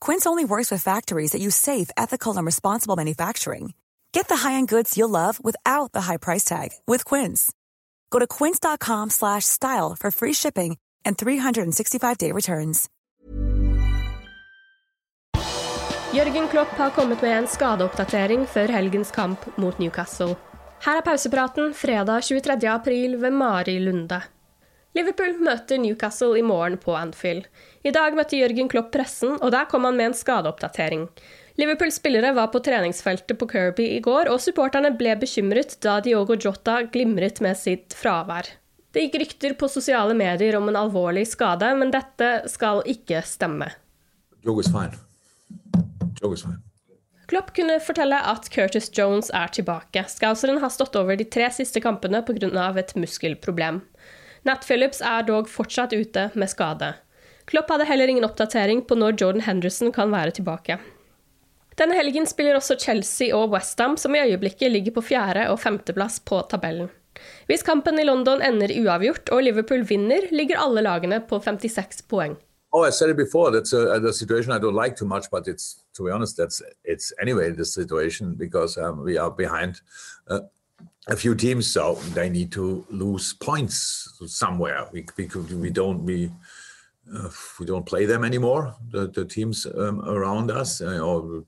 Quince only works with factories that use safe, ethical, and responsible manufacturing. Get the high-end goods you'll love without the high price tag with Quince. Go to quince.com/style for free shipping and 365-day returns. Jürgen Klopp har kommet med en skadeoppdatering før helgens kamp mot Newcastle. Her er pausepraten fredag 23. april ved Mari Lunde. Liverpool møter Newcastle i morgen på Anfield. I dag møtte Jørgen Klopp pressen, og der kom han med en skadeoppdatering. Liverpool-spillere var på treningsfeltet på Kirby i går, og supporterne ble bekymret da Diogo Jota glimret med sitt fravær. Det gikk rykter på sosiale medier om en alvorlig skade, men dette skal ikke stemme. Diogo's fine. Diogo's fine. Klopp kunne fortelle at Curtis Jones er tilbake. Scouseren har stått over de tre siste kampene pga. et muskelproblem. Nat Phillips er dog fortsatt ute med skade. Klopp hadde heller ingen oppdatering på når Jordan Henderson kan være tilbake. Denne helgen spiller også Chelsea og Westham, som i øyeblikket ligger på fjerde- og femteplass på tabellen. Hvis kampen i London ender uavgjort og Liverpool vinner, ligger alle lagene på 56 poeng. Oh, I said it before. That's a, a situation I don't like too much, but it's to be honest, that's it's anyway the situation because um, we are behind uh, a few teams, so they need to lose points somewhere. We we, we don't we uh, we don't play them anymore. The the teams um, around us, uh, or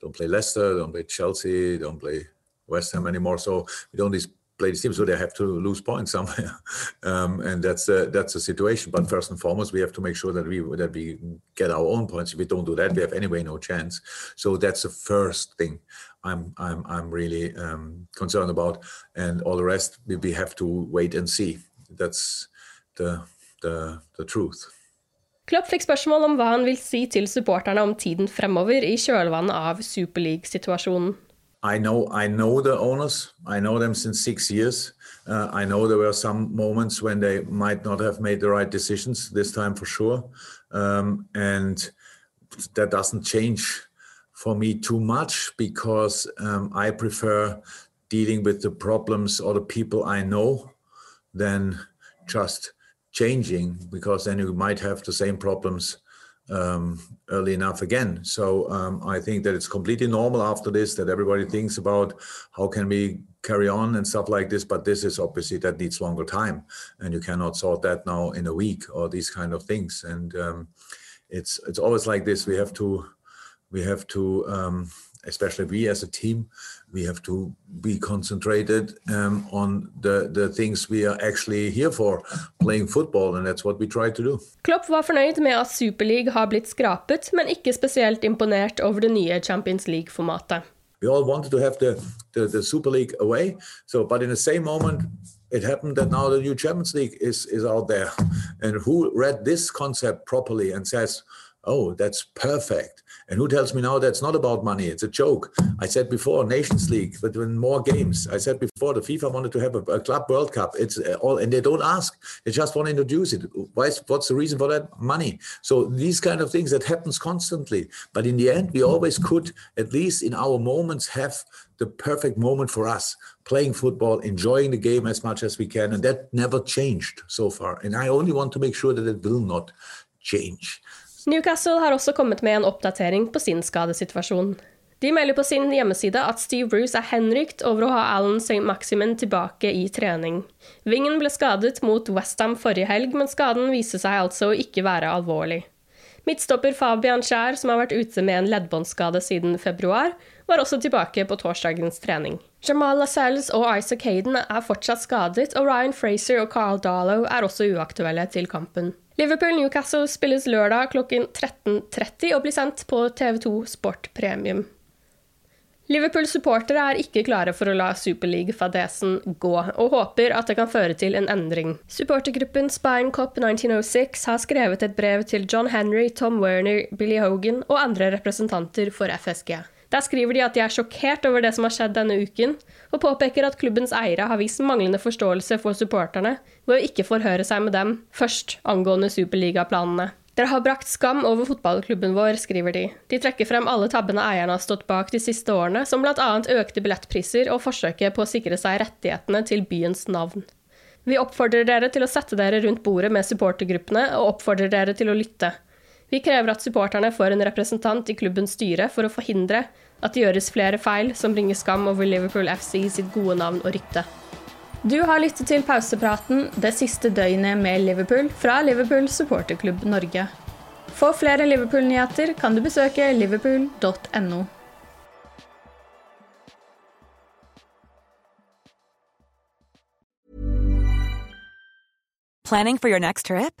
don't play Leicester, don't play Chelsea, don't play West Ham anymore. So we don't play these teams, so they have to lose points somewhere, um, and that's a, that's a situation. But first and foremost, we have to make sure that we that we get our own points. If we don't do that, we have anyway no chance. So that's the first thing. I'm I'm I'm really um, concerned about, and all the rest we, we have to wait and see. That's the the the truth. Klopp fikk spørsmål om hva han vil si til supporterne om tiden fremover i kjølvannet av Superleague-situasjonen. I know I know the owners. I know them since six years. Uh, I know there were some moments when they might not have made the right decisions. This time for sure, um, and that doesn't change for me too much because um, I prefer dealing with the problems or the people I know than just changing because then you might have the same problems um, early enough again. So um, I think that it's completely normal after this that everybody thinks about how can we carry on and stuff like this. But this is obviously that needs longer time, and you cannot sort that now in a week or these kind of things. And um, it's it's always like this. We have to we have to um, especially we as a team we have to be concentrated um, on the, the things we are actually here for playing football and that's what we try to do. Klopp var fornøyd med at Superleague har blitt skrapet, men ikke spesielt imponert over det nye Champions League-formatet. We all wanted to have the, the, the Super League away, so but in the same moment it happened that now the new Champions League is, is out there. And who read this concept properly and says, oh, that's perfect And who tells me now that's not about money? It's a joke. I said before, Nations League, but when more games. I said before, the FIFA wanted to have a, a Club World Cup. It's uh, all, and they don't ask. They just want to introduce it. Why, what's the reason for that? Money. So these kind of things that happens constantly. But in the end, we always could, at least in our moments, have the perfect moment for us playing football, enjoying the game as much as we can. And that never changed so far. And I only want to make sure that it will not change. Newcastle har også kommet med en oppdatering på sin skadesituasjon. De melder på sin hjemmeside at Steve Bruce er henrykt over å ha Alan St. Maximin tilbake i trening. Vingen ble skadet mot Westham forrige helg, men skaden viser seg altså å ikke være alvorlig. Midtstopper Fabian Skjær, som har vært ute med en leddbåndskade siden februar, var også tilbake på torsdagens trening. Jamal Lascelles og Isaac Hayden er fortsatt skadet, og Ryan Fraser og Carl Darlow er også uaktuelle til kampen. Liverpool-Newcastle spilles lørdag klokken 13.30 og blir sendt på TV2 Sport Premium. Liverpool-supportere er ikke klare for å la Superleague-fadesen gå, og håper at det kan føre til en endring. Supportergruppen Spine Cop 1906 har skrevet et brev til John Henry, Tom Werner, Billy Hogan og andre representanter for FSG. Der skriver de at de er sjokkert over det som har skjedd denne uken, og påpeker at klubbens eiere har vist manglende forståelse for supporterne ved å ikke forhøre seg med dem først angående superligaplanene. Dere har brakt skam over fotballklubben vår, skriver de. De trekker frem alle tabbene eierne har stått bak de siste årene, som bl.a. økte billettpriser og forsøket på å sikre seg rettighetene til byens navn. Vi oppfordrer dere til å sette dere rundt bordet med supportergruppene, og oppfordrer dere til å lytte. Vi krever at supporterne får en representant i klubbens styre for å forhindre at det gjøres flere feil som bringer skam over Liverpool FC sitt gode navn og rykte. Du har lyttet til pausepraten det siste døgnet med Liverpool fra Liverpool supporterklubb Norge. For flere Liverpool-nyheter kan du besøke liverpool.no. Planning for your next trip?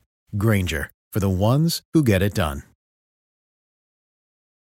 Grainger, for the ones who get it done.